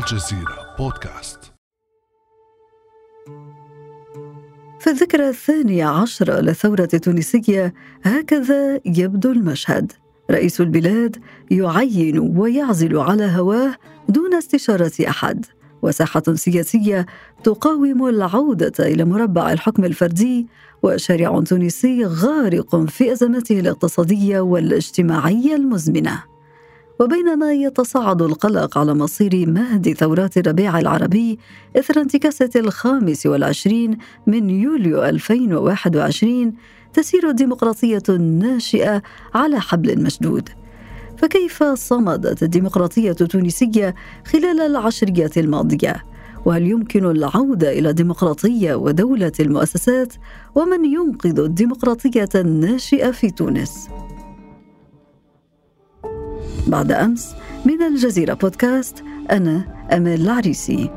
الجزيرة بودكاست. في الذكرى الثانية عشرة للثورة التونسية هكذا يبدو المشهد. رئيس البلاد يعين ويعزل على هواه دون استشارة أحد. وساحة سياسية تقاوم العودة إلى مربع الحكم الفردي وشارع تونسي غارق في أزمته الاقتصادية والاجتماعية المزمنة. وبينما يتصاعد القلق على مصير مهد ثورات الربيع العربي إثر انتكاسة الخامس والعشرين من يوليو 2021 تسير الديمقراطية الناشئة على حبل مشدود فكيف صمدت الديمقراطية التونسية خلال العشريات الماضية؟ وهل يمكن العودة إلى ديمقراطية ودولة المؤسسات؟ ومن ينقذ الديمقراطية الناشئة في تونس؟ بعد أمس من الجزيرة بودكاست أنا أمال العريسي.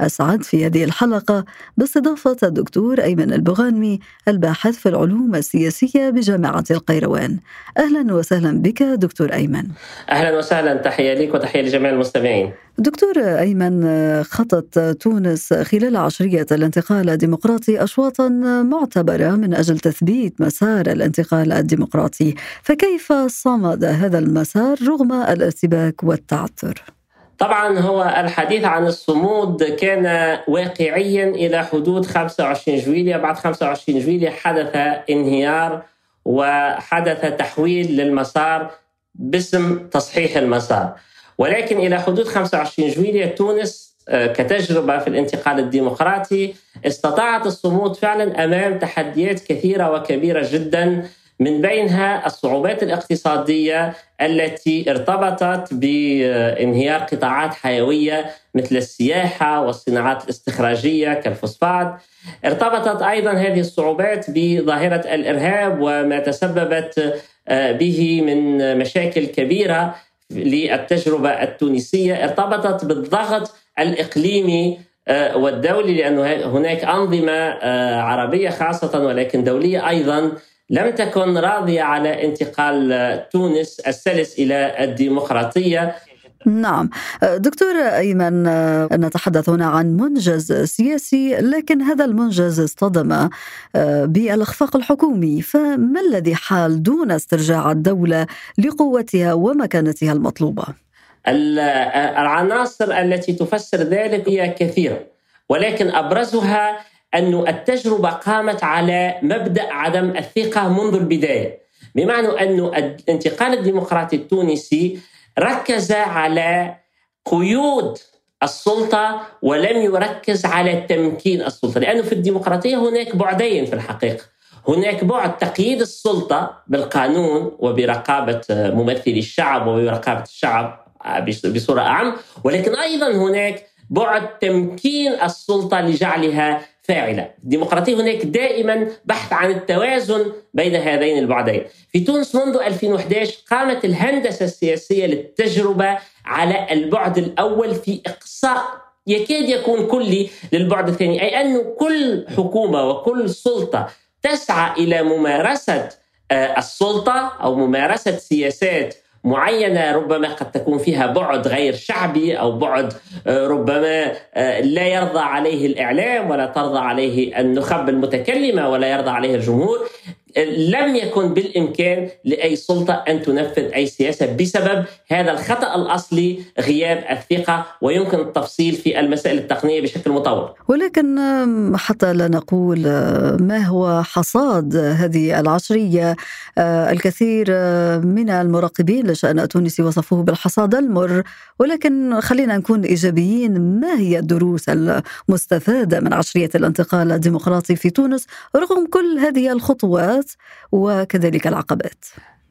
أسعد في هذه الحلقة. باستضافة الدكتور أيمن البغانمي الباحث في العلوم السياسية بجامعة القيروان. أهلا وسهلا بك دكتور أيمن. أهلا وسهلا. تحية لك وتحية لجميع المستمعين. دكتور أيمن خطت تونس خلال عشرية الانتقال الديمقراطي أشواطا معتبرة من أجل تثبيت مسار الانتقال الديمقراطي. فكيف صمد هذا المسار رغم الارتباك والتعثر؟ طبعا هو الحديث عن الصمود كان واقعيا إلى حدود 25 جويلية. بعد 25 جويلية حدث انهيار وحدث تحويل للمسار باسم تصحيح المسار. ولكن إلى حدود 25 جويلية تونس آه، كتجربة في الانتقال الديمقراطي استطاعت الصمود فعلا أمام تحديات كثيرة وكبيرة جدا من بينها الصعوبات الاقتصادية التي ارتبطت بانهيار قطاعات حيوية مثل السياحة والصناعات الاستخراجية كالفوسفات. ارتبطت أيضا هذه الصعوبات بظاهرة الإرهاب وما تسببت آه، به من مشاكل كبيرة للتجربة التونسية. ارتبطت بالضغط الإقليمي آه، والدولي لأن هناك أنظمة آه، عربية خاصة ولكن دولية أيضا لم تكن راضية على انتقال تونس السلس إلى الديمقراطية. نعم. دكتور أيمن نتحدث هنا عن منجز سياسي لكن هذا المنجز اصطدم آه، بالإخفاق الحكومي. فما الذي حال دون استرجاع الدولة لقوتها ومكانتها المطلوبة؟ العناصر التي تفسر ذلك هي كثيرة ولكن أبرزها أن التجربة قامت على مبدأ عدم الثقة منذ البداية. بمعنى أن الانتقال الديمقراطي التونسي ركز على قيود السلطة ولم يركز على تمكين السلطة لأنه في الديمقراطية هناك بعدين في الحقيقة. هناك بعد تقييد السلطة بالقانون وبرقابة ممثلي الشعب وبرقابة الشعب بصورة أعم ولكن أيضا هناك بعد تمكين السلطة لجعلها فاعلة، الديمقراطيه هناك دائما بحث عن التوازن بين هذين البعدين. في تونس منذ 2011 قامت الهندسة السياسية للتجربة على البعد الأول في إقصاء يكاد يكون كلي للبعد الثاني، أي أن كل حكومة وكل سلطة تسعى إلى ممارسة آه، السلطة أو ممارسة سياسات معينة ربما قد تكون فيها بعد غير شعبي أو بعد آه، ربما آه، لا يرضى عليه الإعلام ولا ترضى عليه النخب المتكلمة ولا يرضى عليه الجمهور. لم يكن بالإمكان لأي سلطة أن تنفذ أي سياسة بسبب هذا الخطأ الأصلي غياب الثقة ويمكن التفصيل في المسائل التقنية بشكل مطور. ولكن حتى لا نقول ما هو حصاد هذه العشرية؟ الكثير من المراقبين لشأن التونسي وصفوه بالحصاد المر. ولكن خلينا نكون إيجابيين ما هي الدروس المستفادة من عشرية الانتقال الديمقراطي في تونس رغم كل هذه الخطوات؟ وكذلك العقبات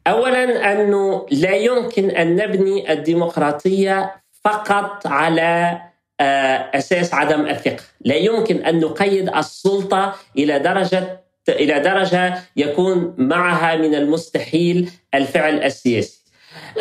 اولا أنه لا يمكن أن نبني الديمقراطية فقط على آه، أساس عدم الثقة، لا يمكن أن نقيد السلطة إلى درجة إلى درجة يكون معها من المستحيل الفعل السياسي.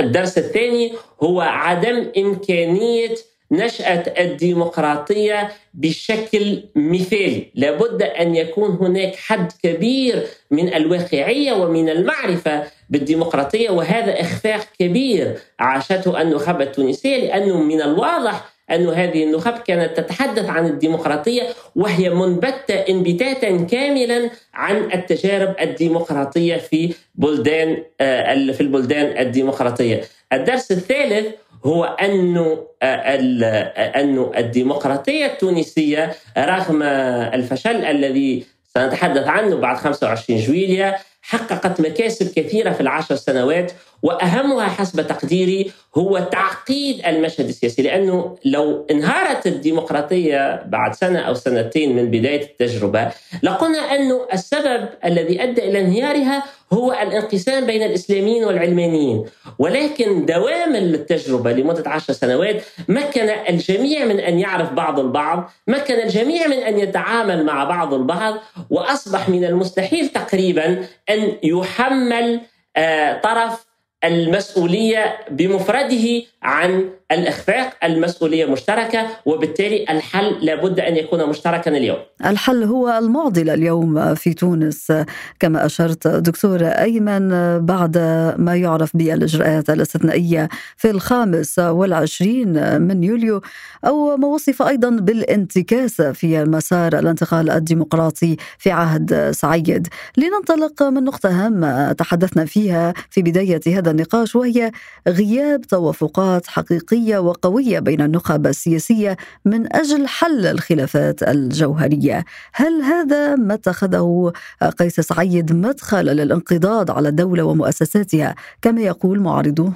الدرس الثاني هو عدم إمكانية نشأة الديمقراطية بشكل مثالي. لابد أن يكون هناك حد كبير من الواقعية ومن المعرفة بالديمقراطية وهذا إخفاق كبير عاشته النخبة التونسية لأنه من الواضح أن هذه النخب كانت تتحدث عن الديمقراطية وهي منبتة انبتاتا كاملا عن التجارب الديمقراطية في بلدان آه، في البلدان الديمقراطية. الدرس الثالث هو أن أن الديمقراطية التونسية رغم الفشل الذي سنتحدث عنه بعد 25 جويليا حققت مكاسب كثيرة في العشر سنوات وأهمها حسب تقديري هو تعقيد المشهد السياسي لأنه لو انهارت الديمقراطية بعد سنة أو سنتين من بداية التجربة لقلنا أن السبب الذي أدى إلى انهيارها هو الانقسام بين الإسلاميين والعلمانيين. ولكن دوام التجربة لمدة عشر سنوات مكن الجميع من أن يعرف بعض البعض مكن الجميع من أن يتعامل مع بعض البعض وأصبح من المستحيل تقريبا أن يحمل آه، طرف المسؤولية بمفرده عن الإخفاق المسؤولية مشتركة وبالتالي الحل لابد أن يكون مشتركا اليوم. الحل هو المعضله اليوم في تونس كما أشرت دكتور أيمن بعد ما يعرف بالإجراءات الاستثنائية في الخامس والعشرين من يوليو أو ما وصف أيضا بالانتكاسه في مسار الانتقال الديمقراطي في عهد سعيد. لننطلق من نقطة هامة تحدثنا فيها في بداية هذا النقاش وهي غياب توافقات حقيقيه وقوية بين النخب السياسية من أجل حل الخلافات الجوهرية، هل هذا ما اتخذه قيس سعيد مدخل للانقضاض على الدولة ومؤسساتها كما يقول معارضوه؟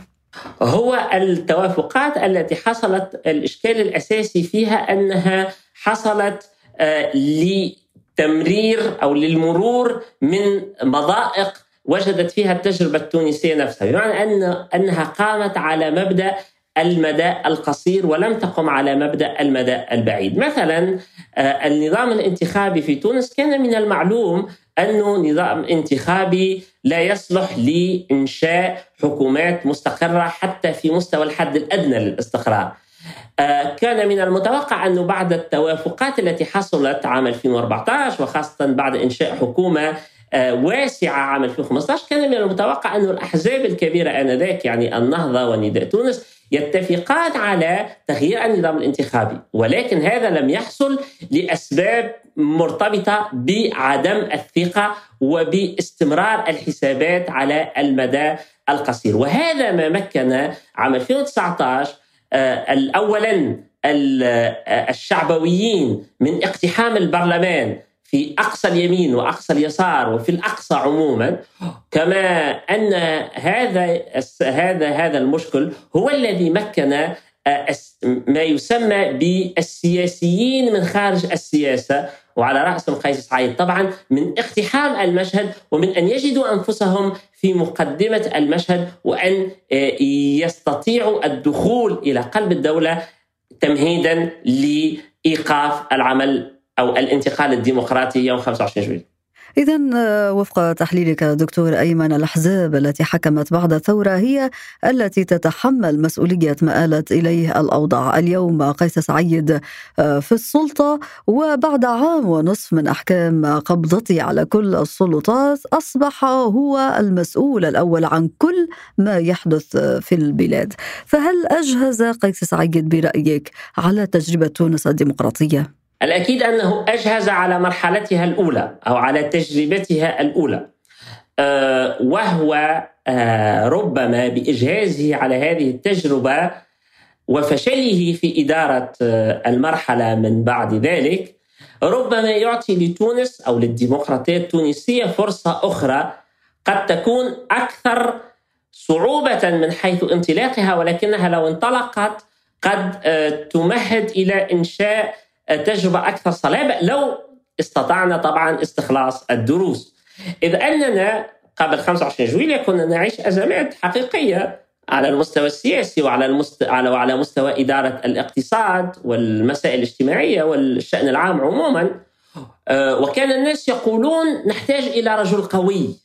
هو التوافقات التي حصلت الإشكال الأساسي فيها أنها حصلت آه، لتمرير أو للمرور من مضائق وجدت فيها التجربة التونسية نفسها بمعنى أن أنها قامت على مبدأ المدى القصير ولم تقم على مبدأ المدى البعيد. مثلا آه، النظام الانتخابي في تونس كان من المعلوم انه نظام انتخابي لا يصلح لإنشاء حكومات مستقرة حتى في مستوى الحد الأدنى للاستقرار. آه، كان من المتوقع انه بعد التوافقات التي حصلت عام 2014 وخاصة بعد إنشاء حكومة آه، واسعة عام 2015 كان من المتوقع أن الأحزاب الكبيرة آنذاك يعني النهضة ونداء تونس يتفقان على تغيير النظام الانتخابي. ولكن هذا لم يحصل لأسباب مرتبطة بعدم الثقة وباستمرار الحسابات على المدى القصير. وهذا ما مكن عام 2019 آه، أولا آه، الشعبويين من اقتحام البرلمان في أقصى اليمين وأقصى اليسار وفي الأقصى عموما كما أن هذا هذا هذا المشكل هو الذي مكن آه، ما يسمى بالسياسيين من خارج السياسة وعلى راسهم قيس سعيد. طبعا من اقتحام المشهد ومن أن يجدوا أنفسهم في مقدمة المشهد وأن آه، يستطيعوا الدخول إلى قلب الدولة تمهيدا لإيقاف العمل أو الانتقال الديمقراطي يوم 25 جويلية. إذا آه، وفق تحليلك دكتور أيمن الأحزاب التي حكمت بعد الثورة هي التي تتحمل مسؤولية ما آلت إليه الأوضاع. اليوم قيس سعيد آه، في السلطة وبعد عام ونصف من أحكام قبضته على كل السلطات أصبح هو المسؤول الأول عن كل ما يحدث في البلاد. فهل أجهز قيس سعيد برأيك على تجربة تونس الديمقراطية؟ الأكيد أنه أجهز على مرحلتها الأولى أو على تجربتها الأولى. آه، وهو آه، ربما بإجهازه على هذه التجربة وفشله في إدارة آه، المرحلة من بعد ذلك ربما يعطي لتونس أو للديمقراطية التونسية فرصة أخرى قد تكون أكثر صعوبة من حيث انطلاقها ولكنها لو انطلقت قد تمهد إلى إنشاء تجربة أكثر صلابة لو استطعنا طبعا استخلاص الدروس. إذ أننا قبل 25 جويلية كنا نعيش أزمات حقيقية على المستوى السياسي وعلى المست... على وعلى مستوى إدارة الاقتصاد والمسائل الاجتماعية والشأن العام عموما. آه، وكان الناس يقولون نحتاج إلى رجل قوي.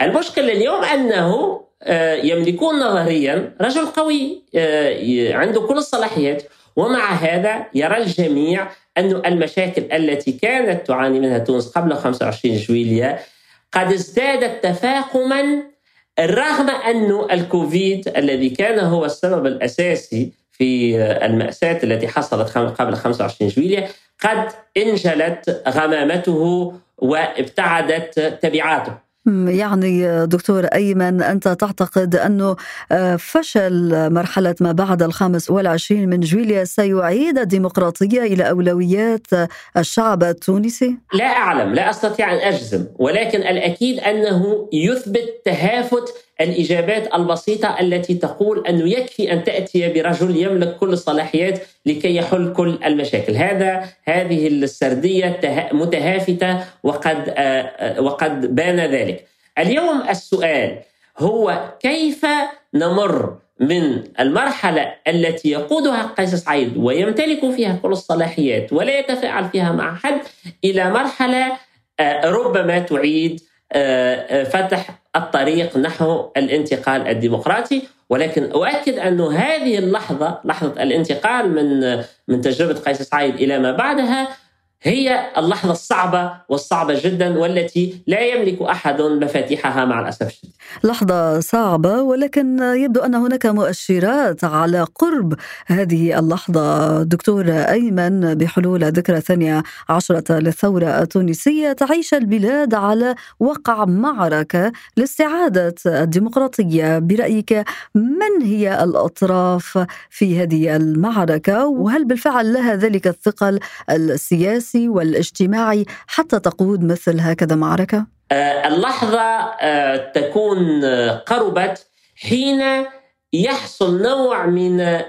المشكلة اليوم أنه آه، يملكون نظريا رجل قوي آه، عنده كل الصلاحيات. ومع هذا يرى الجميع أن المشاكل التي كانت تعاني منها تونس قبل 25 جويلية قد ازدادت تفاقما رغم أن الكوفيد الذي كان هو السبب الأساسي في المأساة التي حصلت قبل 25 جويلية قد إنجلت غمامته وابتعدت تبعاته. يعني دكتور أيمن أنت تعتقد أنه آه، فشل مرحلة ما بعد الخامس والعشرين من جويليا سيعيد الديمقراطية إلى أولويات الشعب التونسي؟ لا أعلم لا أستطيع أن أجزم ولكن الأكيد أنه يثبت تهافت الإجابات البسيطة التي تقول أنه يكفي أن تأتي برجل يملك كل الصلاحيات لكي يحل كل المشاكل. هذا هذه السردية متهافتة وقد, آه، آه، وقد بان ذلك. اليوم السؤال هو كيف نمر من المرحلة التي يقودها قيس سعيد ويمتلك فيها كل الصلاحيات ولا يتفاعل فيها مع حد إلى مرحلة آه، ربما تعيد فتح الطريق نحو الانتقال الديمقراطي ولكن أؤكد أن هذه اللحظة لحظة الانتقال من من تجربة قيس سعيد إلى ما بعدها هي اللحظة الصعبة والصعبة جدا والتي لا يملك أحد مفاتيحها مع الأسف الشديد. لحظة صعبة ولكن يبدو أن هناك مؤشرات على قرب هذه اللحظة. دكتور أيمن بحلول الذكرى الثانية عشرة للثورة التونسية تعيش البلاد على وقع معركة لاستعادة الديمقراطية. برأيك من هي الأطراف في هذه المعركة؟ وهل بالفعل لها ذلك الثقل السياسي؟ السياسي والاجتماعي حتى تقود مثل هكذا معركة؟ آه، اللحظة آه، تكون آه، قربت حين يحصل نوع من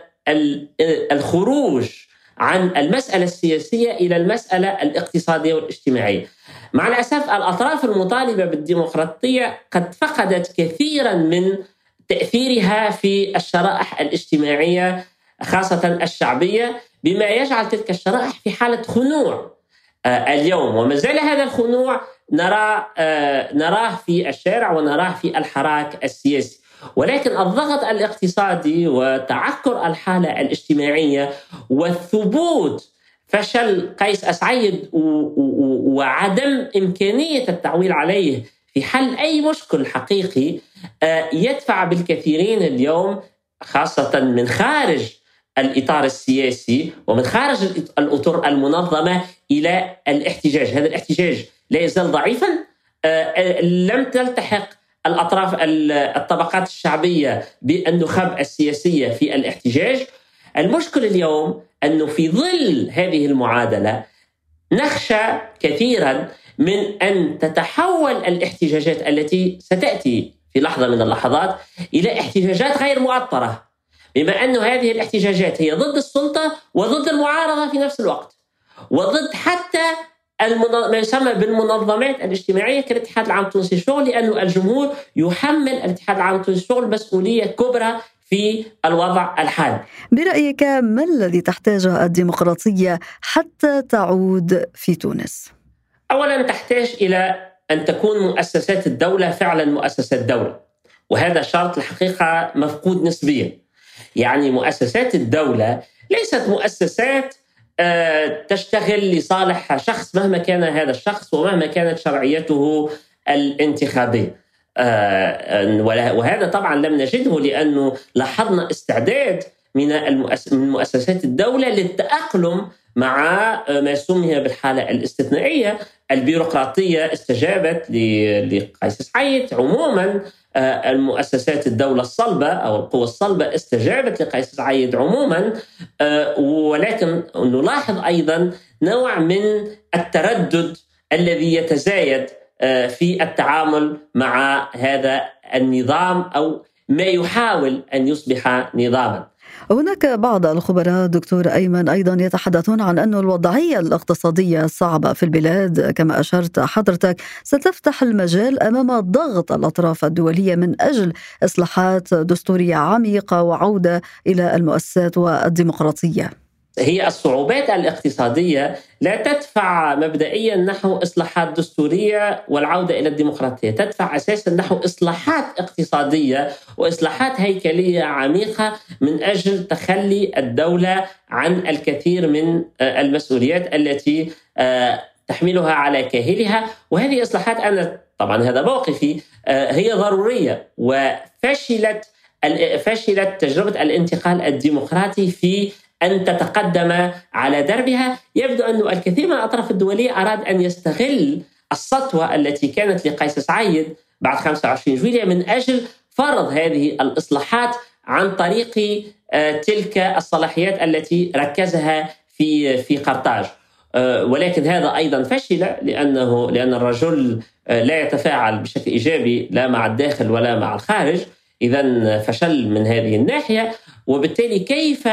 الخروج عن المسألة السياسية إلى المسألة الاقتصادية والاجتماعية مع الأسف الأطراف المطالبة بالديمقراطية قد فقدت كثيرا من تأثيرها في الشرائح الاجتماعية خاصة الشعبية بما يجعل تلك الشرائح في حالة خنوع آه، اليوم. وما زال هذا الخنوع نرى آه، نراه في الشارع ونراه في الحراك السياسي. ولكن الضغط الاقتصادي وتعكر الحالة الاجتماعية والثبوت فشل قيس أسعيد وعدم إمكانية التعويل عليه في حل أي مشكل حقيقي آه، يدفع بالكثيرين اليوم خاصة من خارج الإطار السياسي ومن خارج الأطر المنظمة إلى الاحتجاج، هذا الاحتجاج لا يزال ضعيفا. آه، لم تلتحق الأطراف الطبقات الشعبية بالنخب السياسية في الاحتجاج. المشكل اليوم أنه في ظل هذه المعادلة نخشى كثيرا من أن تتحول الاحتجاجات التي ستأتي في لحظة من اللحظات إلى احتجاجات غير مؤطرة. بما أن هذه الاحتجاجات هي ضد السلطة وضد المعارضة في نفس الوقت وضد حتى ما يسمى بالمنظمات الاجتماعية كالاتحاد العام التونسي للشغل لأنه الجمهور يحمل الاتحاد العام التونسي للشغل مسؤولية كبرى في الوضع الحالي. برأيك ما الذي تحتاجه الديمقراطية حتى تعود في تونس؟ اولا تحتاج إلى أن تكون مؤسسات الدولة فعلا مؤسسات دولة. وهذا شرط الحقيقة مفقود نسبيا. يعني مؤسسات الدولة ليست مؤسسات آه، تشتغل لصالح شخص مهما كان هذا الشخص ومهما كانت شرعيته الانتخابية. آه، وهذا طبعا لم نجده لأنه لاحظنا استعداد من مؤسسات الدولة للتأقلم مع آه، ما سمي بالحالة الاستثنائية البيروقراطية استجابت لقيس سعيد. عموما آه، المؤسسات الدولة الصلبة أو القوى الصلبة استجابت لقيس سعيد عموما آه، ولكن نلاحظ أيضا نوع من التردد الذي يتزايد في التعامل مع هذا النظام أو ما يحاول أن يصبح نظاما. هناك بعض الخبراء دكتور أيمن أيضا يتحدثون عن أن الوضعية الاقتصادية الصعبة في البلاد. كما أشرت حضرتك ستفتح المجال أمام ضغط الأطراف الدولية من أجل إصلاحات دستورية عميقة وعودة إلى المؤسسات والديمقراطية. هي الصعوبات الاقتصادية لا تدفع مبدئيا نحو إصلاحات دستورية والعودة إلى الديمقراطية. تدفع أساسا نحو إصلاحات اقتصادية وإصلاحات هيكلية عميقة من أجل تخلي الدولة عن الكثير من آه، المسؤوليات التي آه، تحملها على كاهلها. وهذه إصلاحات أنا طبعا هذا موقفي آه، هي ضرورية وفشلت فشلت تجربة الانتقال الديمقراطي في أن تتقدم على دربها. يبدو أن الكثير من الأطراف الدولية أراد أن يستغل السطوة التي كانت لقيس سعيد بعد 25 جويلية من أجل فرض هذه الإصلاحات عن طريق آه، تلك الصلاحيات التي ركزها في في قرطاج. آه، ولكن هذا أيضا فشل لأنه لأن الرجل آه، لا يتفاعل بشكل إيجابي لا مع الداخل ولا مع الخارج. اذا فشل من هذه الناحية. وبالتالي كيف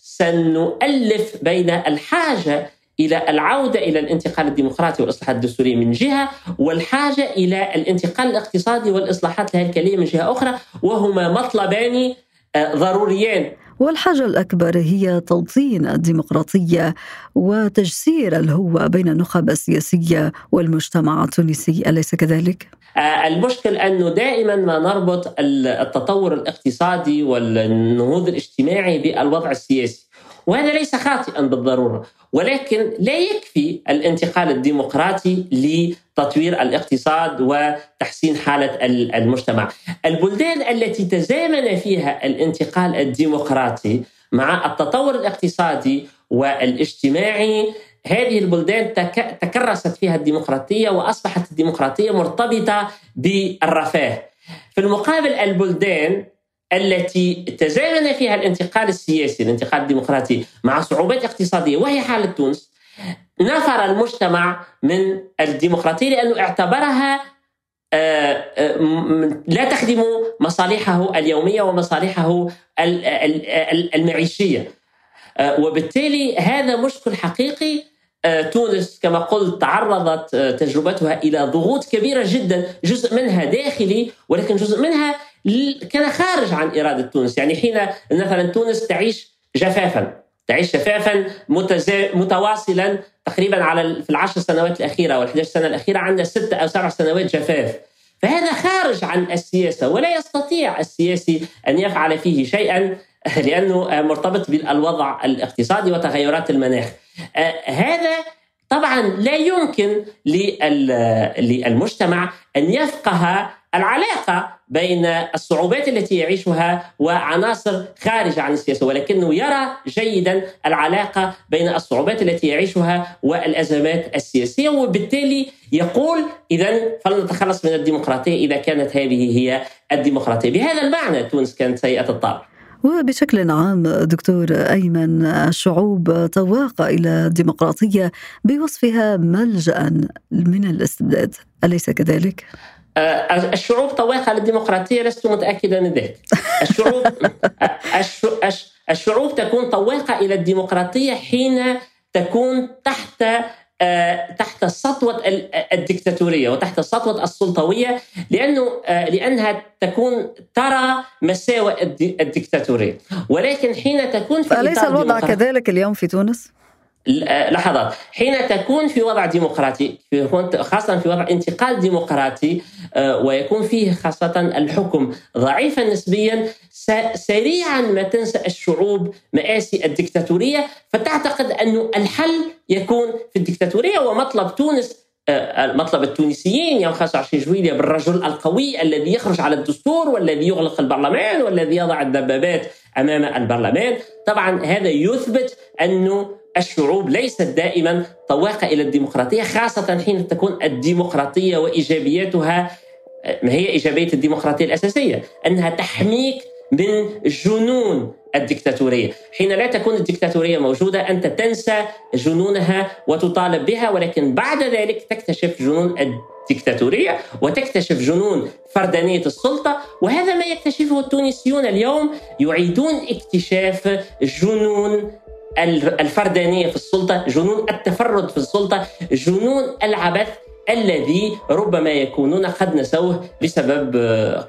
سنؤلف بين الحاجة إلى العودة إلى الانتقال الديمقراطي والإصلاحات الدستورية من جهة والحاجة إلى الانتقال الاقتصادي والإصلاحات الهيكليه من جهة أخرى وهما مطلبان آه، ضروريان والحاجة الأكبر هي توطين الديمقراطية وتجسير الهوة بين النخب السياسية والمجتمع التونسي أليس كذلك؟ آه، المشكل أنه دائما ما نربط التطور الاقتصادي والنهوض الاجتماعي بالوضع السياسي وهذا ليس خاطئا بالضرورة ولكن لا يكفي الانتقال الديمقراطي لتطوير الاقتصاد وتحسين حالة المجتمع. البلدان التي تزامن فيها الانتقال الديمقراطي مع التطور الاقتصادي والاجتماعي هذه البلدان تكرست فيها الديمقراطية وأصبحت الديمقراطية مرتبطة بالرفاه. في المقابل البلدان التي تزامن فيها الانتقال السياسي الانتقال الديمقراطي مع صعوبات اقتصادية وهي حالة تونس نفر المجتمع من الديمقراطية لأنه اعتبرها آه، آه، لا تخدم مصالحه اليومية ومصالحه المعيشية. آه، وبالتالي هذا مشكل حقيقي تونس كما قلت تعرضت تجربتها إلى ضغوط كبيرة جدا جزء منها داخلي ولكن جزء منها كان خارج عن إرادة تونس. يعني حين مثلا تونس تعيش جفافا تعيش جفافا متواصلا تقريبا على في العشر سنوات الأخيرة أو ال11 سنة الأخيرة عندنا ست أو سبع سنوات جفاف. فهذا خارج عن السياسة ولا يستطيع السياسي أن يفعل فيه شيئا لأنه مرتبط بالوضع الاقتصادي وتغيرات المناخ. آه، هذا طبعا لا يمكن للمجتمع أن يفقه العلاقة بين الصعوبات التي يعيشها وعناصر خارجة عن السياسة ولكنه يرى جيدا العلاقة بين الصعوبات التي يعيشها والأزمات السياسية وبالتالي يقول إذا فلنتخلص من الديمقراطية إذا كانت هذه هي الديمقراطية بهذا المعنى تونس كانت سيئة الطابع وبشكل عام دكتور أيمن الشعوب تواق إلى الديمقراطية بوصفها ملجا من الاستبداد أليس كذلك؟ آه، الشعوب طواقة للديمقراطية لست متأكدا من ذلك الشعوب الشعوب تكون طواقة إلى الديمقراطية حين تكون تحت آه، تحت سطوة الدكتاتورية وتحت سطوة السلطوية لأنه آه، لأنها تكون ترى مساوئ الدكتاتورية ولكن حين تكون في أليس الوضع كذلك اليوم في تونس؟ لحظات حين تكون في وضع ديمقراطي خاصة في وضع انتقال ديمقراطي آه، ويكون فيه خاصة الحكم ضعيفا نسبيا سريعا ما تنسى الشعوب مآسي الدكتاتورية. فتعتقد أن الحل يكون في الدكتاتورية ومطلب تونس آه، مطلب التونسيين يوم 25 جويلية بالرجل القوي الذي يخرج على الدستور والذي يغلق البرلمان والذي يضع الدبابات أمام البرلمان. طبعا هذا يثبت أنه الشعوب ليست دائما طواقة إلى الديمقراطية خاصة حين تكون الديمقراطية وإيجابياتها ما هي إيجابية الديمقراطية الأساسية؟ أنها تحميك من جنون الدكتاتورية حين لا تكون الدكتاتورية موجودة أنت تنسى جنونها وتطالب بها ولكن بعد ذلك تكتشف جنون الدكتاتورية وتكتشف جنون فردانية السلطة. وهذا ما يكتشفه التونسيون اليوم يعيدون اكتشاف جنون الفردانية في السلطة، جنون التفرد في السلطة، جنون العبث الذي ربما يكونون قد نسوه بسبب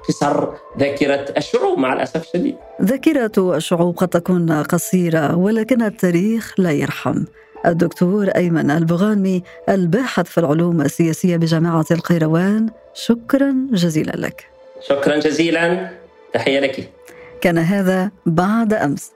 قصر ذاكرة الشعوب مع الأسف الشديد. ذاكرة الشعوب قد تكون قصيرة ولكن التاريخ لا يرحم. الدكتور أيمن البغانمي الباحث في العلوم السياسية بجامعة القيروان شكرا جزيلا لك. شكرا جزيلا. تحية لك. كان هذا بعد أمس.